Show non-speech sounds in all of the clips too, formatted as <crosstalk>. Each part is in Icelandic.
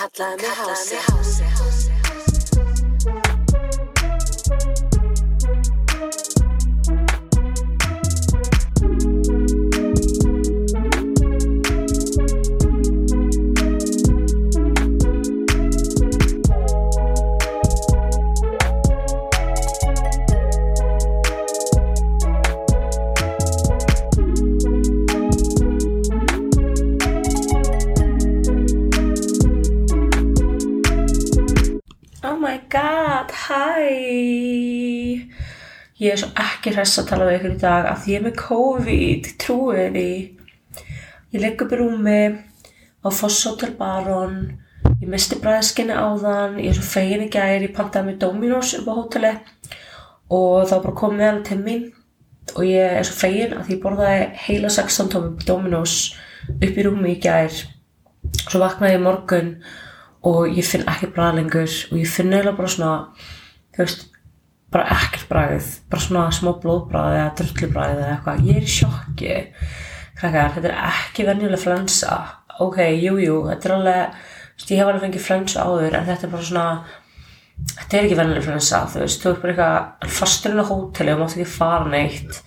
Kallaði mig Ég er svo ekki hress að tala við ykkur í dag af því ég er með COVID, trúið því. Ég legg upp í rúmi á Foss Hotel Baron. Ég misti bræðskinni áðan, ég er svo fegin í gær, ég pantaði með Dominos upp á hóteli og var bara komið hann til mín og ég er svo fegin að ég borðaði heila 16 tómi Dominos upp í rúmi í gær. Svo vaknaði ég morgun og ég finn ekki bragð lengur og ég finn eiginlega bara svona þú veist, bara ekkert bragð bara svona smá blóðbragð eða drullubbragð eða eitthvað, ég er í sjokki. Krakkar, þetta er ekki venjuleg flensa ok, jú, jú, þetta er alveg ég hef alveg fengið flensa áður en þetta er bara svona þetta er ekki venjuleg flensa, þú veist, þú ert bara eitthvað fastur inn á hóteli og mátt ekki fara neitt.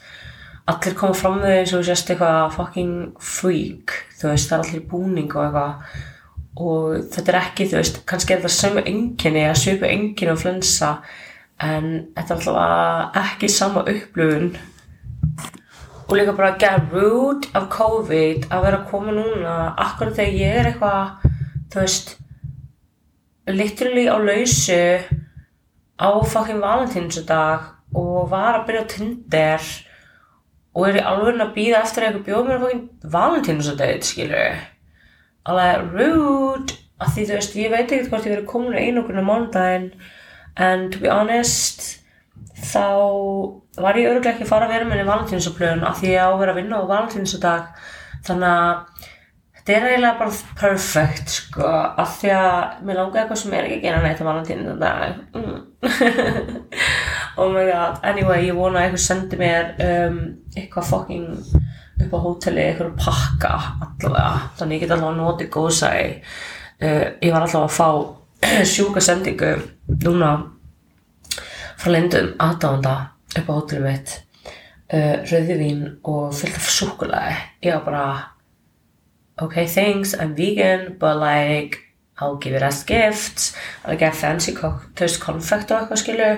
Allir koma fram með eins og þú sést eitthvað fucking freak þú veist, það er allir búning og eitthvað. Og þetta er ekki, þú veist, kannski er þetta sömu enginni að svipu enginni á flensa en þetta er alltaf ekki sama upplöfun og líka bara get rude af COVID að vera að koma núna. Akkur þegar ég er eitthvað þú veist literally á lausu á fucking valentínsdag og var að byrja á Tinder og er í alveg að býða eftir að eitthvað bjóð mér að fucking valentínsdag skilur alveg rude af því þú veist, ég veit ekkert hvort ég verið komin á mánudaginn en to be honest þá var ég öruglega ekki að fara að vera með valentínsupplöðun af því ég á að vera að vinna á valentínsdag þannig að þetta er eiginlega bara perfect sko, af því að mér langar eitthvað sem er ekki að gera neitt á valentínsdag mm. <laughs> oh my god, anyway, ég vona að eitthvað sendi mér um, eitthvað fucking upp á hóteli eitthvað pakka allavega, þannig ég get allavega notið góðsæði uh, ég var allavega að fá <clears throat> sjúka sendingu núna frá lindum aðdánda upp á hóteli mitt uh, rauðivín og fullt af súkulæði ég var bara okay thanks, I'm vegan but like I'll give it as gifts. I'll get fancy cocktails konfekt og eitthvað skilju.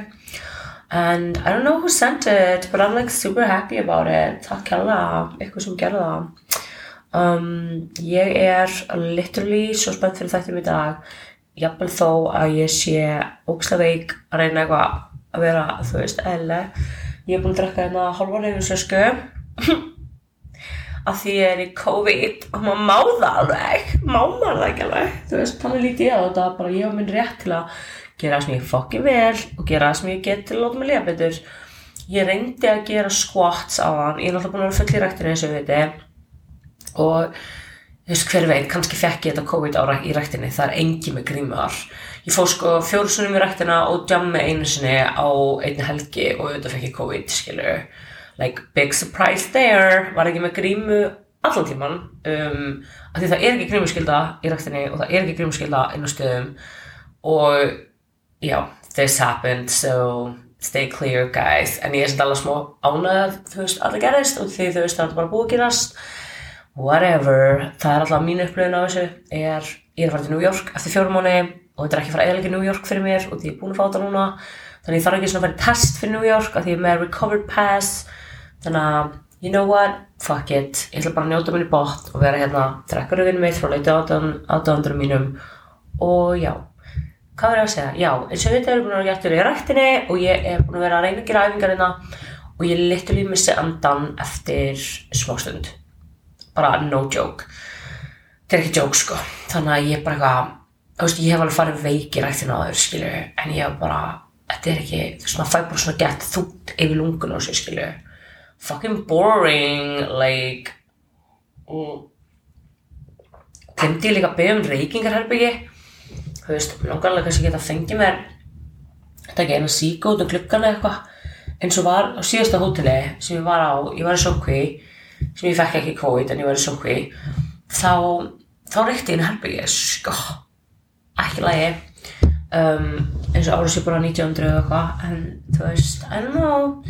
And I don't know who sent it but I'm like super happy about it. Takk kærlega, eitthvað sem gerði það. Um, ég er literally svo spennt fyrir þættum í dag jafnvel þó að ég sé ókslega veik að reyna eitthvað að vera, þú veist, eðle ég er búin að drekka hérna hálfa reyfinsösku að <laughs> því ég er í COVID og maður má það alveg. Má maður það ekki alveg? Þú veist, þannig lítið ég á þetta bara ég á minn rétt til að gera það sem ég fokki vel og gera það sem ég get til að láta mig lifa betur. Ég reyndi að gera squats á hann. Ég er náttúrulega búin að vera full í ræktinu eins og við viti og þú veist hver veit, kannski fekk ég þetta COVID ára í ræktinni, það er engi með grímar ég fór sko fjóru sunnum í ræktina og jammi einu sinni á einni helgi og auðvitað fekk ég COVID, skilur like big surprise there. Var ekki með grímu allan tíman um, af því það er ekki grímuskylda í ræktinni og það er ekki grímuskylda inn á stöðum. Og já, this happened so stay clear guys. En ég er sem alveg smá ánægð þú veist, allir gerist og því þú veist það er bara búið að gerast whatever, það er alltaf mín upplöðin á þessu. Er, ég er fara til New York eftir fjórum mánu og þetta er ekki að fara eða New York fyrir mér og því ég er búin að fá þetta núna. Þannig ég þarf ekki svona að fara í test fyrir New York af því ég er með recovered pass. Þannig að, you know what, fuck it. Ég ætla bara að njóta mér í bótt og vera hérna drekka rauðinu mitt frá leiti átöðandurum mínum. Og já. Hvað verður ég að segja, já, eins og þetta er búin að gættur í rættinni og ég er búin að vera að reyna að gera æfingar hérna og ég literally missi andan eftir smástund bara no joke. Þetta er ekki joke sko. Þannig að ég bara eitthvað þú veist, ég hef alveg farið veik í rættina á þau skilju, en ég hef bara þetta er ekki, þú veist, maður fæ bara svona gett þútt yfir lungun á sig, skilju. Fucking boring like og glemdi ég líka að beða um reykingarherbyggi þú veist, mér langar alveg kannski að geta að fengi mér þetta ekki eina síka út á klukkana eitthvað eins og var á síðasta hóteli sem ég var á, ég var í sjókví sem ég fekk ekki COVID en ég var í sjókví þá, þá reykti ég einu herbyggi sko ekki lægi um, eins og árið sé bara 1900 og eitthvað en þú veist, I don't know.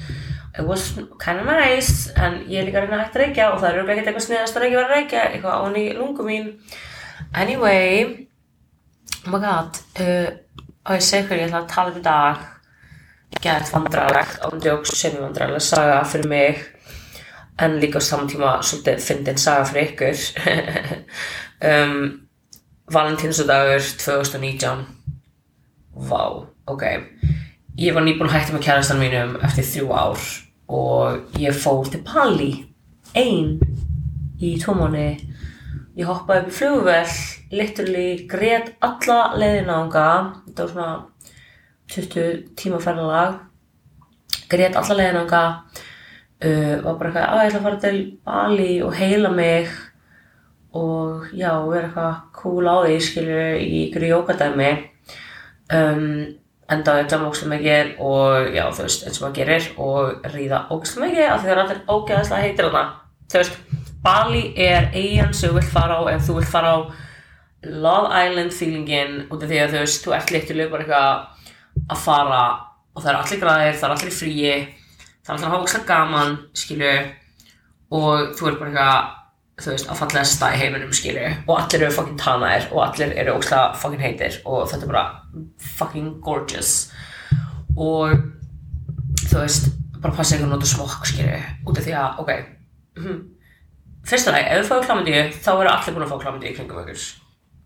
It was kind of nice en ég er líka að reyna að hægt að reykja og það er örugglega ekkert eitthvað sniðast að reykja vera að reykja eitthvað án í lungu mín. Anyway oh my god uh, og ég segi hverju ég ætla að tala um dag. Gett vandræðilegt ándjóks semi-vandræðileg saga fyrir mig en líka samtíma svolítið fyndin saga fyrir ykkur. <laughs> Um, Valentínsdagur 2019 Vá, ok. Ég var nýbúin að hætta með kærastan mínum eftir þrjú ár og ég fór til Bali ein í mánu ég hoppaði upp í flugvel literally grét alla leiðina ánga þetta var svona 20 tíma ferðalag. Grét alla leiðina ánga uh, var bara eitthvað að ég ætla að fara til Bali og heila mig. Og já, vera eitthvað cool á því skilju í ykkur jókadæmi um, enda að jamma ógstu mikið og já, þú veist, eins og maður gerir og ríða ógstu mikið af því það er allir ógeðaslega heitir hana þú veist, Bali er eigin sem þú vilt fara á ef þú vilt fara á Love Island feelingin út af því að þú veist, þú ert litur bara eitthvað að fara og það er allir græðir, það er allir fríi það er allir að hafa ógstu gaman skilju og þú er bara eitthvað þú veist, að fallegasta í heiminum skilju og allir eru fucking tanaðir og allir eru ógslag fucking heitir og þetta er bara fucking gorgeous. Og þú veist, bara passa ekki að nota smokk skilju, út af því að, ok mhm, fyrsta lagi, ef þú fáið klamidíu þá eru allir búin að fá klamidíu í kringum ykkur.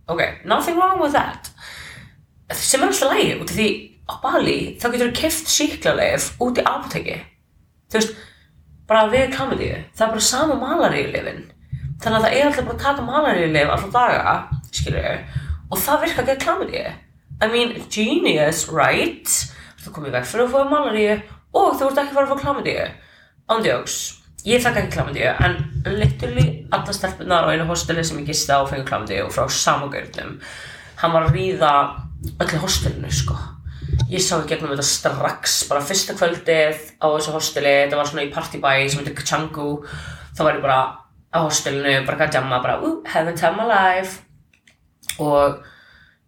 Ok, nothing wrong with that. Sem er alltaf lagi, út af því á Bali, þá getur þú keft síklarleif út í apoteki þú veist, bara við klamidíu það er bara sama malaríulifin þannig að það er alltaf bara að taka malaríulif alltaf daga, skilju og það virka að klamidíu I mean, genius, right? Þú komið vekk fyrir að fá malaríu og þú ert ekki fara að fá klamidíu ándjóks, ég fekk ekki klamidíu en literally alla stelpunar á einu hosteli sem ég gisti á fengur klamidíu frá samagörnum hann var að ríða öllu hostelinu sko ég sá í gegnum þetta strax. Bara fyrsta kvöldið á þessu hosteli þetta var svona í partybæ sem heitir Kachangu þá var ég bara á hostelinu bara að jamma bara, uh, haven't time my life. Og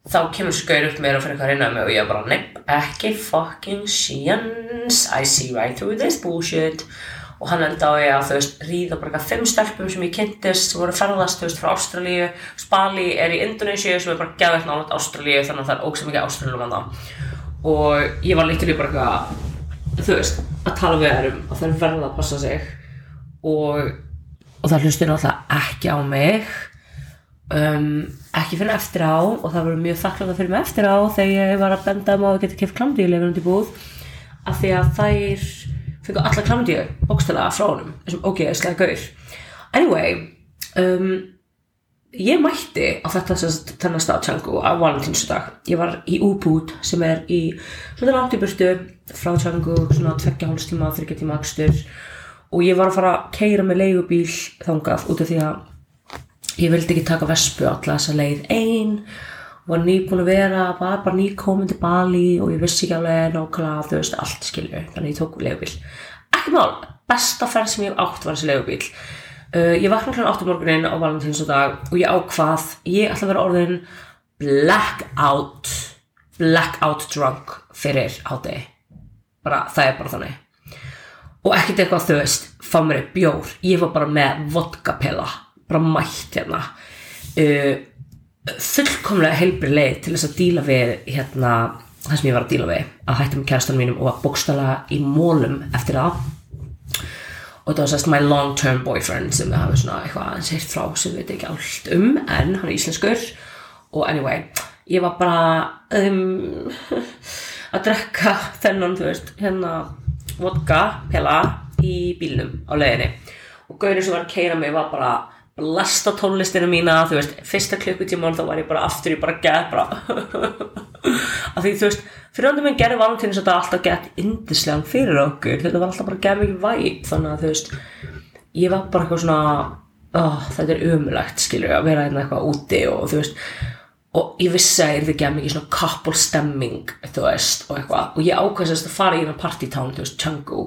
þá kemur skaur upp mér og fyrir eitthvað að reyna mig og ég bara, nepp, ekki fucking chance I see right through this bullshit. Og hann enda á ég að þú veist ríða bara eitthvað fimm stelpum sem ég kynntist sem voru ferðast, þú veist, frá Ástralíu. Bali er í Indonésiu sem er bara gæðveitt nálega Ástralíu þannig að það er ógst mikið Ástralíu um það og ég var lítið bara eitthvað þú veist, að tala við þær um að þær verða að passa sig. Og, og það hlusti náttúrulega ekki á mig. Um, ekki fyrir eftir á og það voru mjög þakkláta fyrir mig eftir á þegar ég var að benda um að keft klamdíuleifin út í búð. Af því að þær fengu alla klamdíu bókstælega frá honum. Þessum ógeðslega gaur. Anyway um, ég mætti á þetta þennan stað Tjangu á valentínsdag ég var í Ubud sem er í svona langt í burtu frá Tjangu svona tveggja hálfstíma, þryggja tíma akstur. Og ég var að fara að keira með leigubíl þangað út af því að ég vildi ekki taka vespu alla þessa leið ein. Var nýbúin að vera, var bara nýkomin til Bali og ég vissi ekki alveg nákvæmlega þú veist allt skilju, þannig ég tók leigubíl. Ekki mál, besta ferð sem ég átt var þessi leigubíl uh, ég vakna kl. 8 morgunin á valentínsdag og ég ákvað, ég ætla að vera orðin blackout blackout drunk fyrir hátegi bara, það er bara þannig. Og ekkert eitthvað þú veist fá mér eitt bjór, ég var bara með vodkapela, bara mætt hérna. Uh, fullkomlega heilbrið leið til þess að díla við hérna, það sem ég var að díla við að hætta með kærastanum mínum og að bókstala í mólum eftir það og það var sérst my long term boyfriend sem við hafum svona eitthvað aðeins heilt frá sem við veit ekki allt um en hann er íslenskur. Og anyway, ég var bara um, <laughs> að drekka þennan, þú veist, hérna vodka, pela í bílnum á leiðinni. Og gaurinn sem var að keira mig var bara lasta tónlistinu mína, þú veist, fyrsta klukkutíman þá var ég bara aftur, ég bara bara <laughs> af því þú veist fyrir andur minn gerði valentínus þetta alltaf gett indislegan fyrir okkur, þetta var alltaf bara gett mikið væp, þannig að þú veist ég var bara eitthvað svona oh, þetta er umulagt, skilur að vera hérna eitthvað úti og þú veist og ég vissi að ég er ekki mikið svona couple stemming, þú veist, og eitthvað. Og ég ákvæmst að fara í hérna partytown, þú veist, Changu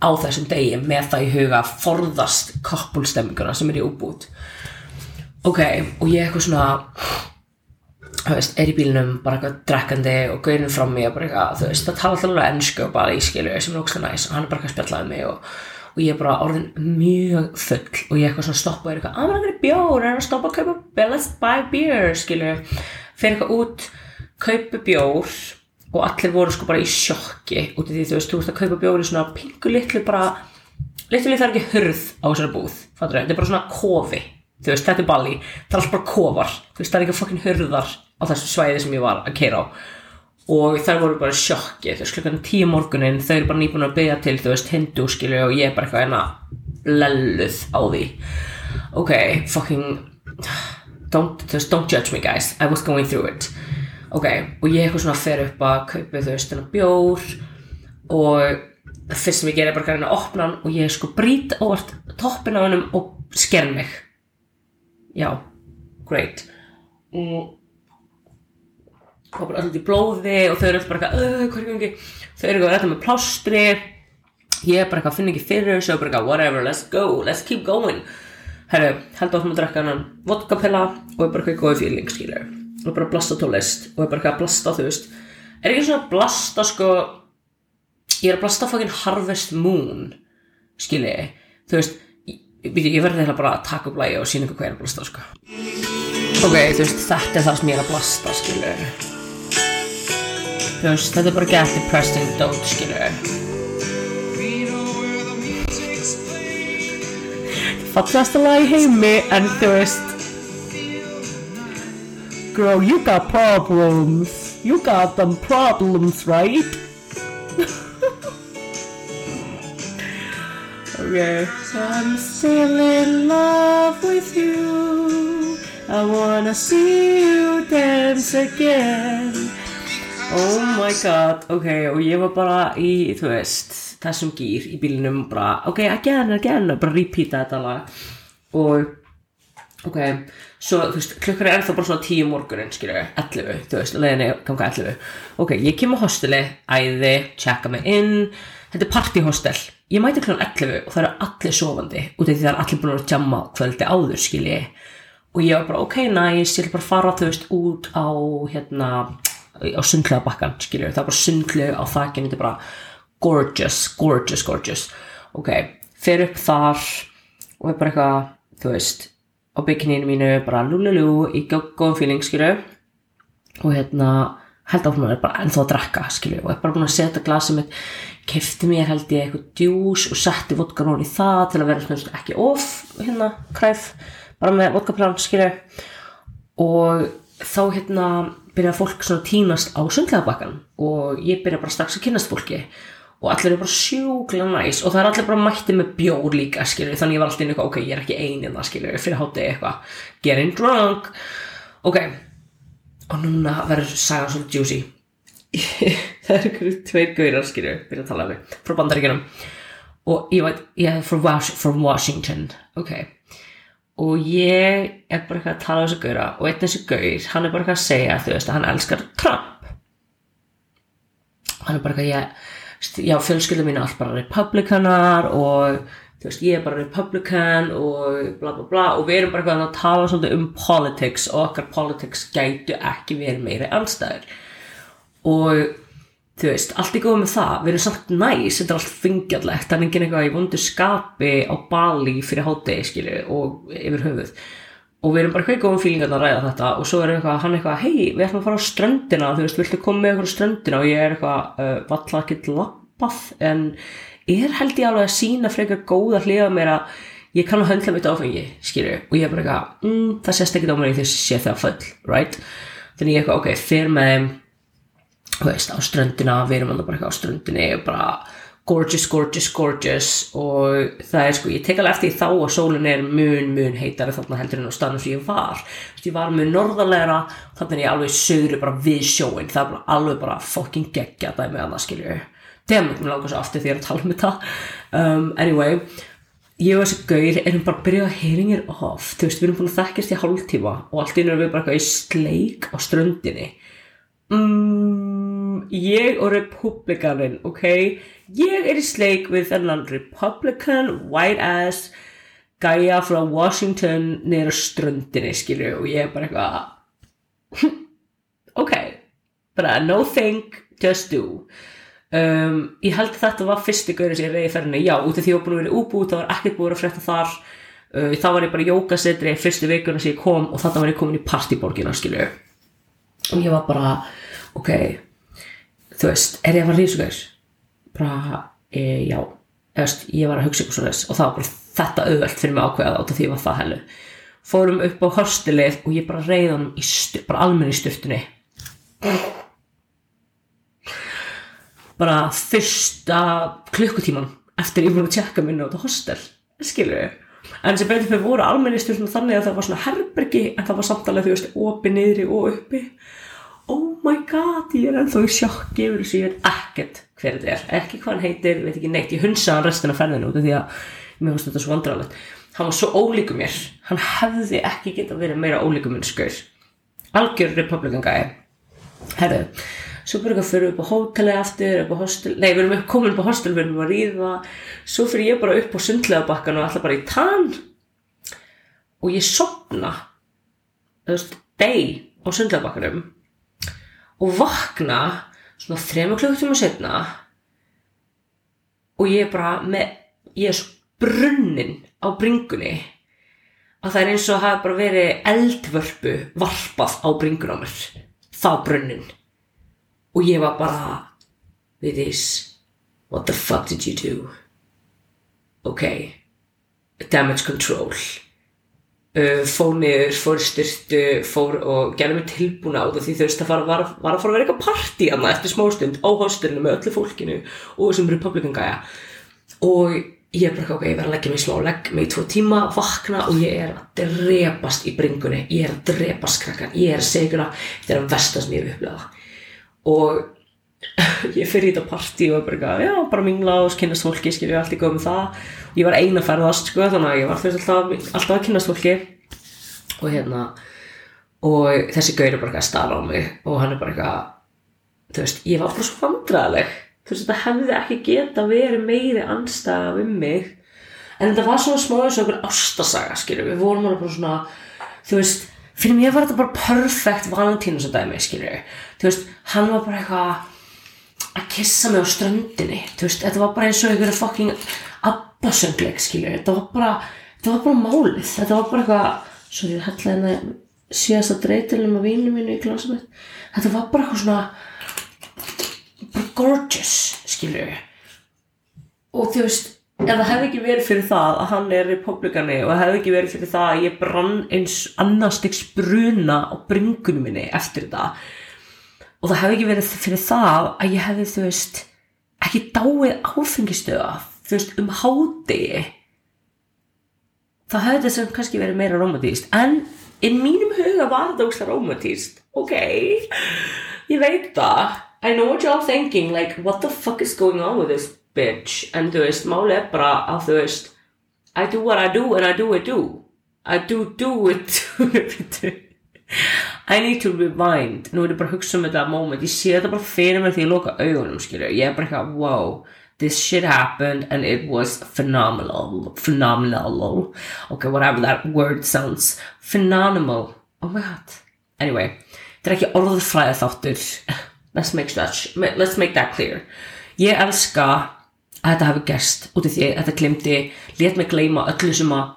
á þessum degi með það í huga að forðast couple stemminguna sem er í útbútt ok, og ég eitthvað svona þú veist, er í bílnum bara eitthvað drekkandi og gauðinu fram mig og bara eitthvað, þú veist, það tala alltaf alveg ennsku og bara í skilu sem er ógstlega næs. Og hann er bara eitthvað að spjallaði mig og, og ég er bara orðin mjög full og ég eitthvað svona stoppa og er eitthvað, I'm gonna bjór, er að stoppa að kaupa let's buy beer, skilu fyrir eitthvað út, kaupa bjór og allir voru sko bara í sjokki út af því þú veist, þú veist að kaupa bjór í svona pingu litlu bara litlu það er ekki hurð á þessari búð fattur þetta er bara svona kofi þú veist, þetta er balli, það er alltaf bara kofar þú veist, það er ekki fokkin hurðar á þessu svæði sem ég var að keira á. Og þær voru bara í sjokki þú veist, klukkan tíu morgunin, þau eru bara nýbúin að byggja til, þú veist, hindu skilju og ég er bara eitthvað enna lelluð á því. Ok, fucking <sighs> don't, veist, don't judge me guys. I was going through it ok, og ég eitthvað svona fer upp að kaupa veist, þennan bjór og fyrst sem ég gerir bara gæðin að opna hann og ég sko brít óvart toppin á hannum og sker mig. Já, great. Og og bara alltaf í blóði og þau eru alltaf bara eitthvað, "Ugh, hvað er þau eru eitthvað með plástri ég er bara eitthvað, finn ekki fyrir þessu og bara eitthvað, whatever, let's go, let's keep going. Herru, held áfram að drekka hann vodkapilla og er bara eitthvað góði feeling skilur, og bara blasta tólist og er bara eitthvað að blasta, þú veist. Er ekki svona að blasta sko ég er að blasta fucking Harvest Moon skilji, þú veist ég, ég verði þeirra bara að taka upp lægi og sína ykkur hvað ég er að blasta sko. Ok, þú veist, þetta er það sem ég er að blasta skilju þú veist, þetta er bara get depressing dót skilju fallast að lagi heimi en þú veist girl, you got problems you got them problems, right? <laughs> Okay. I'm still in love with you. I wanna see you dance again. Oh my god, ok, og ég var bara í, þú veist, þessum gýr í bílinum bara, ok, again, again, bara repeata þetta lag og, ok, svo, þú veist, klukkar er ennþá bara svona tíu morgunin, skilju, 11, þú veist, leiðinni ganga 11, ok, ég kem á hosteli, æði, checka mig inn, þetta er partyhostel, ég mæti klukkan 11 og það eru allir sofandi, út af því það er allir búin að jamma kvöldi áður, skilji, og ég var bara, ok, nice, ég vil bara fara, þú veist, út á, hérna, á sundlega bakkan, skilju, það er bara sundlega á þakkinu, þetta er bara gorgeous, gorgeous, gorgeous, ok, fer upp þar og er bara eitthvað, þú veist, á byggininu mínu, bara lúlulú, í gó- góðum feeling, skilju, og hérna held áfram að er bara ennþá að drakka skilju og er bara búin að setja glasið mitt kefti mér held ég eitthvað djús og setti vodkan í það til að vera svona ekki of hérna kræf bara með vodkaplan skilju og þá hérna byrja fólk svona tínast á sundlegabakkan og ég byrja bara strax að kynast fólki. og allir eru bara sjúklega næs. Og það er allir bara mætti með bjór líka skilju þannig ég var alltaf inn eitthvað ok, ég er ekki einið það skilju fyrir hátegi eitthvað. Getting drunk. Ok, og núna verður sagan svolítið juicy. <laughs> Það er ykkur tveir gaurar skilju byrja að tala um mig frá bandaríkjunum. Og ég veit, ég er from Washington. Ok. Og ég er bara eitthvað að tala um þessu gaura. Og einn þessu gaur, hann er bara eitthvað að segja þú veist að hann elskar Trump. Hann er bara eitthvað ég já, fjölskylda mín er allt bara republikanar og þú veist, ég er bara republican og bla bla bla og við erum bara að tala svolítið um politics og okkar politics gætu ekki verið meiri anstæður og þú veist, allt er góð með það við erum samt næs, þetta er allt fengjallegt það er enginn eitthvað í vondu skapi á Bali fyrir hátegi, skilju og yfir höfuð og við erum bara eitthvað góðum fílingarna að ræða þetta. Og svo er eitthvað, hann eitthvað, hei, við ætlum að fara á ströndina. Þú veist, viltu koma með okkur á ströndina? Og ég er eitthvað, uh, valla ekki lappað. En er held ég alveg að sína frekar góða hliða mér að ég kann að höndla mitt áfengi, skilju og ég er bara eitthvað, mm, það sést ekki á mér í þess að sé það full, right? Þannig ég eitthvað, ok, fer með þeim þú veist, á ströndina, við erum bara eitthvað á ströndinni og bara gorgeous, gorgeous, gorgeous. Og það er sko, ég tek alveg eftir þá að sólin er mun, mun heitari þarna heldur en á staðnum sem ég var. Veist, ég var mun norðarlegra þannig er ég alveg sögri bara við sjóin það er bara alveg bara fucking geggja dæmi að það skilju dem, mér langar svo aftur því að ég er að tala um þetta. Um, anyway ég og þessi gaur erum bara að byrja að heringir off, þú veist, við erum búin að þekkjast í hálftíma og allt einu erum við bara í sleik á ströndinni. Mm, ég og republikanin ok, ég er í sleik við þennan republican white ass gæja frá Washington nýra ströndinni skilju og ég er bara eitthvað bara no think, just do. Um, ég held að þetta var fyrsti gaurið sem ég reyði ferðinni, já, út af því ég var búin að vera útbúið, það var ekkert búin að frétta þar. Uh, þá var ég bara í jókasetri fyrstu vikuna sem ég kom og þarna var ég komin í partyborgina, skilju. Og ég var bara, ok þú veist, er ég að fara rísugaur? bara, e, já. Veist, ég var að hugsa ykkur svo og það var bara þetta auðvelt fyrir mig ákveðað át af því ég var það helu fórum upp á hostelið og ég bara reyði honum í stu, bara almenni í styrtunni bara fyrsta klukkutíman eftir ég búin að tjekka minna á þetta hostel skilur við en sem betur fyrir voru almenni í styrtunum þannig að það var svona herbergi en það var samtalið þú veist opi niðri og uppi oh my god ég er ennþá í sjokki yfir þessu ég veit ekkert hver þetta er. Ekki hvað hann heitir, veit ekki neitt ég hunsaði hann restina ferðinu út af því að mér finnst þetta svo vandrarlegt hann var svo ólíku mér. Hann hefði ekki geta verið meira ólíku mér skur algjör republikan gæi herru, svo byrjum við að fyrir upp á hóteli aftur, upp á hostel nei, við erum upp, komin upp á hostel, við erum að ríða svo fyrir ég bara upp á sundlega bakkan og alltaf bara í tann og ég sopna þú veist, deg á sundlega bakkanum og vakna svona þrema klukkutíma setna og ég er bara með, ég er svo brunnin á bringunni að það er eins og hafa bara verið eldvörpu varpað á bringun á mér. Þá brunnin. Og ég var bara with this what the fuck did you do? Ok. Damage control fór niður, fór í styrtu fór og gerði mig tilbúna á það því þú veist það var, var, var að fara að vera eitthvað partí eftir smástund á hostelinu með öllu fólkinu og þessum republikan gæja og ég er bara ok, ég verði að leggja mig smá legg mig í tvo tíma, vakna og ég er að drepast í bringunni. Ég er að drepast krakkan, ég er segja þetta er að vestast mér upplega og ég fyrir í þetta partí og bara, já, bara mingla og kynast fólki, skilja allt í góð með það. Ég var eina ferðast, sko, þannig að ég var þess alltaf, alltaf að kynast fólki. Og hérna og þessi gaur er bara eitthvað að stala á mig og hann er bara eitthvað þú veist, ég var bara svo vandræðileg þú veist, þetta hefði ekki geta verið meiri anstæða um mig. En þetta var svona smá eins og einhver ástasaga, skilju, við vorum alveg bara svona þú veist, fyrir mér var þetta bara perfect Valentínus að dæmi, skilju þú veist, hann var bara eitthvað að kissa mig á ströndinni. Þú veist, þetta var bara eins og einhverja fucking abbasöngleik, skilju þetta var bara, þetta var bara málið. Þetta var bara eitthvað, svo ég hætti hérna síðast að dreytilum af vínu mínu í glasum þetta var bara eitthvað svona bara gorgeous, skilju og þú veist ef það hefði ekki verið fyrir það að hann er republikani og það hefði ekki verið fyrir það að ég brann eins annarstegs bruna á bringunum minni eftir þetta og það hefði ekki verið fyrir það að ég hefði þú veist ekki dáið áfengistöða þú veist um hádegi það hefði þess að kannski verið meira romantíst en inn mínum huga var þetta óslega romantíst ok, ég veit það. I know what you're all thinking like what the fuck is going on with this bitch? En þú veist, máli er bara að þú veist I do what I do and I do it do I do do it <laughs> I need to rewind. Nú er ég bara að hugsa um þetta moment. Ég sé þetta bara fyrir mér því ég loka augunum skilju, ég er bara eitthvað, wow this shit happened and it was phenomenal phenomenal. Okay, whatever that word sounds. Phenomenal, oh my god. Anyway, þetta er ekki orðfræði þáttur. <laughs> Let's make that, let's make that clear. Ég elska að þetta hafi gerst út af því að þetta glimti let mig gleyma öllu sem að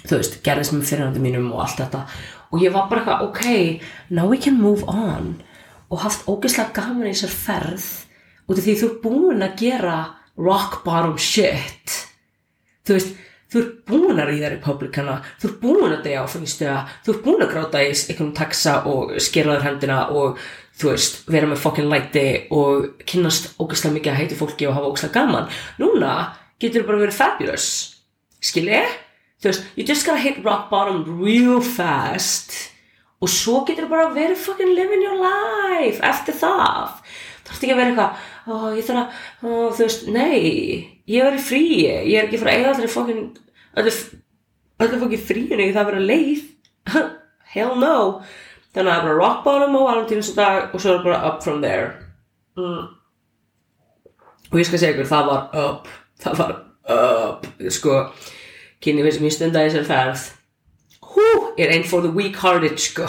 þú veist, gerðist með fyrirhandi mínum og allt þetta og ég var bara eitthvað, ok now we can move on. Og haft ógeðslega gaman í þessar ferð út af því þú ert búin að gera rock bottom shit. Þú veist, þú ert búin að ríða republikana, þú ert búin að degja áfengistöða, þú ert búin að gráta í einhvern taxa og skeraður hendina og þú veist, vera með fokkin læti og kynast ógæslega mikið að heiti fólki og hafa ógæslega gaman. Núna getur þú bara verið fabulous. Skilji? Þú veist, you just gotta hit rock bottom real fast og svo getur þú bara verið fokkin living your life eftir það. Þú þarfst ekki að vera eitthvað oh, ég þarf að, oh, þú veist, nei ég er í frí, ég er ekki frá eiga allir fokkin allir fokkin fríinu, ég þarf að vera leið. <laughs> Hell no. Þannig að það er bara rock bottom á valentínsdag og svo er bara up from there. Mm. og ég skal segja ykkur það var up það var up sko, kynni við sem ég stunda þessar ferð. Hú, er einn for the weak hearted sko.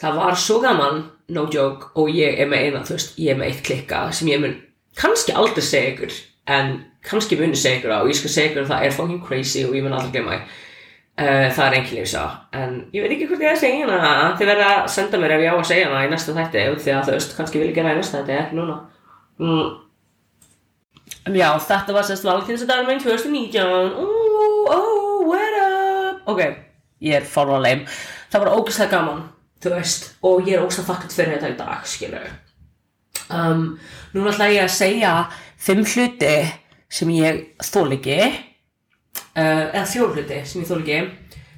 Það var svo gaman, no joke og ég er með eina, þú veist, ég er með eitt klikka sem ég mun kannski aldrei segja ykkur en kannski muni segja ykkur á. Og ég skal segja ykkur að það er fucking crazy og ég mun aldrei glemma uh, það er einhvern lífsá en ég veit ekki hvort ég er að segja hana. Þið verða að senda mér ef ég á að segja hana í næsta þætti því að þú veist, kannski vil ég gera það í næsta þætti ekki núna. Mm. Já, þetta var sérst valentínsdagur minn 2019 Ooh, oh, what up? Ok, ég er leim Það var ógæslega gaman, þú veist Og ég er ógæslega þakkað fyrir þetta í dag, skilur um, Núna ætla ég að segja Fimm hluti sem ég þól ekki uh, Eða fjór hluti sem ég þól ekki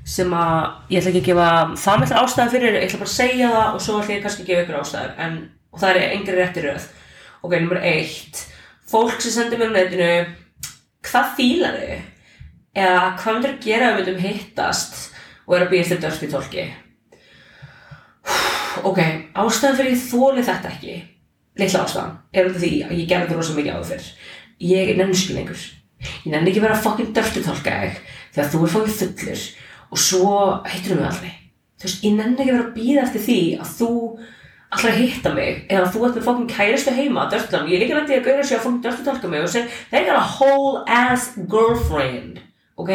Sem að ég ætla ekki að gefa það með ástæði fyrir Ég ætla bara að segja það og svo ætla ég kannski að gefa ykkur ástæður En það er engri rétti röð. Ok, nummer eitt. Fólk sem sendir mér á netinu hvað fílar þau eða hvað myndir að gera ef við myndum hittast og er að býja þetta öll í tólki ok, ástæðan fyrir ég þóli þetta ekki litla ástæðan er af því að ég gerði þetta rosa mikið áður fyrr. Ég er nenniskil einhver ég nenni ekki vera fucking dörfti tólka þegar þú er fucking fullur og svo hittur við mig aldrei. Þú veist, ég nenni ekki vera að býða eftir því að þú alltaf að hitta mig eða þú ert með fokkin kæristu heima dörflan, ég er líka nættið að gauða sér að fokkin dörftu tálka mig og segja, það er ekki a whole ass girlfriend ok,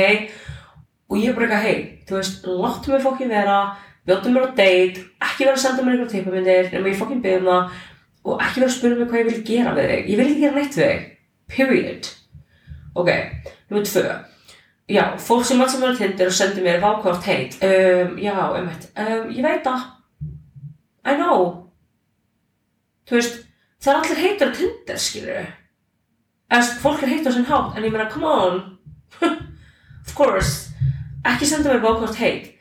og ég er bara eitthvað hei, þú veist, láttu mig fokkin vera bjóttu mér á date, ekki vera að senda mér einhverjum teipamindir, nema ég fokkin byrjum það og ekki vera að spyrja mig hvað ég vil gera við þig. Ég vil ekki gera neitt við þig, period. Ok, nummið tvö. Já, fólk sem alls saman er tindir og sendir mér vákvárt heit um, já, um, um, ég veit það. I know. Þú veist, það er allir heitur á Tinder, skilur eða fólk er heitur á sinn hátt, en ég meina, come on <laughs> of course ekki senda mér bákvárt heit.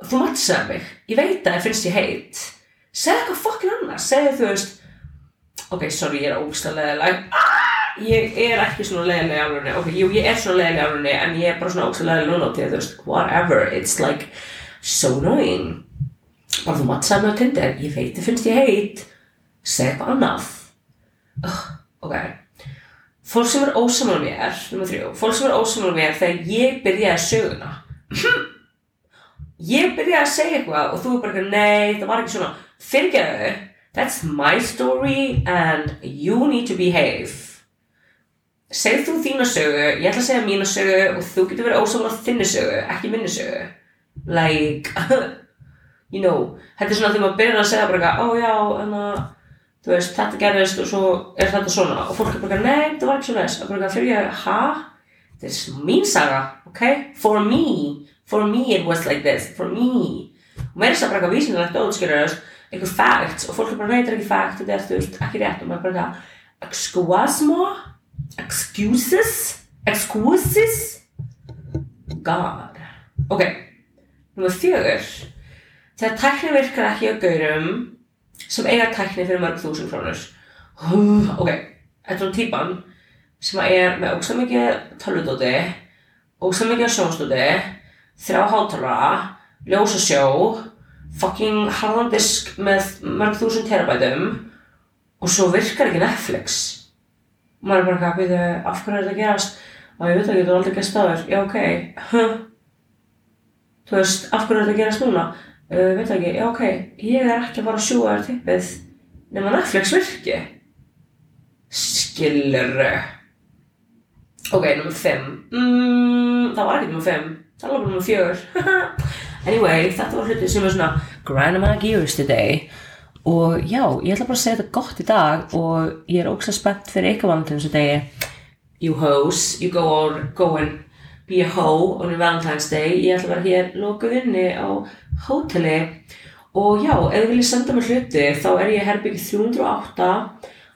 Þú mátt segja mig, ég veit að það finnst ég heit. Segja eitthvað fokkin annars segja þú veist ok, sorry, ég er ógstæðlega leðileg ah, ég er ekki svona leðileg alveg ok, jú, ég er svona leðileg alveg en ég er bara svona ógstæðlega leðileg núna whatever, it's like so annoying. Bara þú mátt segja mig á Tinder, ég veit það finnst ég heit. Segja eitthvað annað. Uh, ok fólk sem er ósamal mér þrjú, fólk sem er ósamal mér þegar ég byrjaði söguna. Ég byrjaði að segja eitthvað og þú er bara nei, það var ekki svona. Fyrirgeðu, that's my story and you need to behave. Segð þú þína sögu ég ætla að segja mína sögu og þú getur verið ósamal þinni sögu, ekki minni sögu. Like <laughs> you know, þetta er svona þegar maður byrjar að segja bara ó já, en að þú veist, þetta gerðist og svo er þetta svona og fólk er bara, nei, þetta var ekki svona þess og bara fyrir ég, ha? Þetta er mín saga, ok? For me for me it was like this, for me. Og mér er það bara eitthvað vísindilegt óðskilur eitthvað facts og fólk er bara, nei, þetta er ekki fact þetta er, þú veist, ekki rétt. Og maður er bara eitthvað excuse me excuses? Excuses? God. Ok, nummer fjögur. Þegar tækni virkar ekki á gaurum sem eiga tækni fyrir mörg þúsund krónur. Ok, þetta er típan sem er með ógst mikið tölvudóti ógst mikið sjónstóti þrjá hátalara ljósasjó fucking harðan disk með mörg þúsund terabætum og svo virkar ekki Netflix. Og maður er bara að byrja af hverju er þetta gerast? Og ég veit ekki, þú er aldrei gæst aður já ok, huh. Þú veist, af hverju er þetta gerast núna uh, veit ekki, já ok, ég er ekki að fara að sjúa þér tippið nema Netflix virki skilur ok, nummer 5 mm, það var ekki nummer 5 það var nummer 4 <laughs> anyway, þetta var hluti sem var svona grinding my gears today. Og já, ég ætla bara að segja þetta gott í dag og ég er ógst að spennt fyrir ykkur valentines degi. You hoes, you go on, go and a hoe on Valentine's Day. Ég ætla að vera hér lokuð inni á hóteli. Og já, ef þið viljið senda mér hluti þá er ég herbygg 308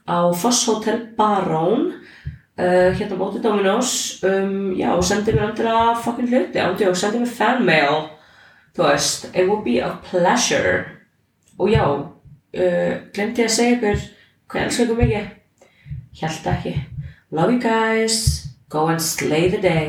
á Foss Hotel Barón uh, hérna bótið Dominos. Um, já, sendið mér andra fucking hluti, ándjó, sendið mér fanmail þú veist, it would be a pleasure. Og já uh, glemti ég að segja ykkur hvað ég elskar ykkur mikið? Held ekki. Love you guys go and slay the day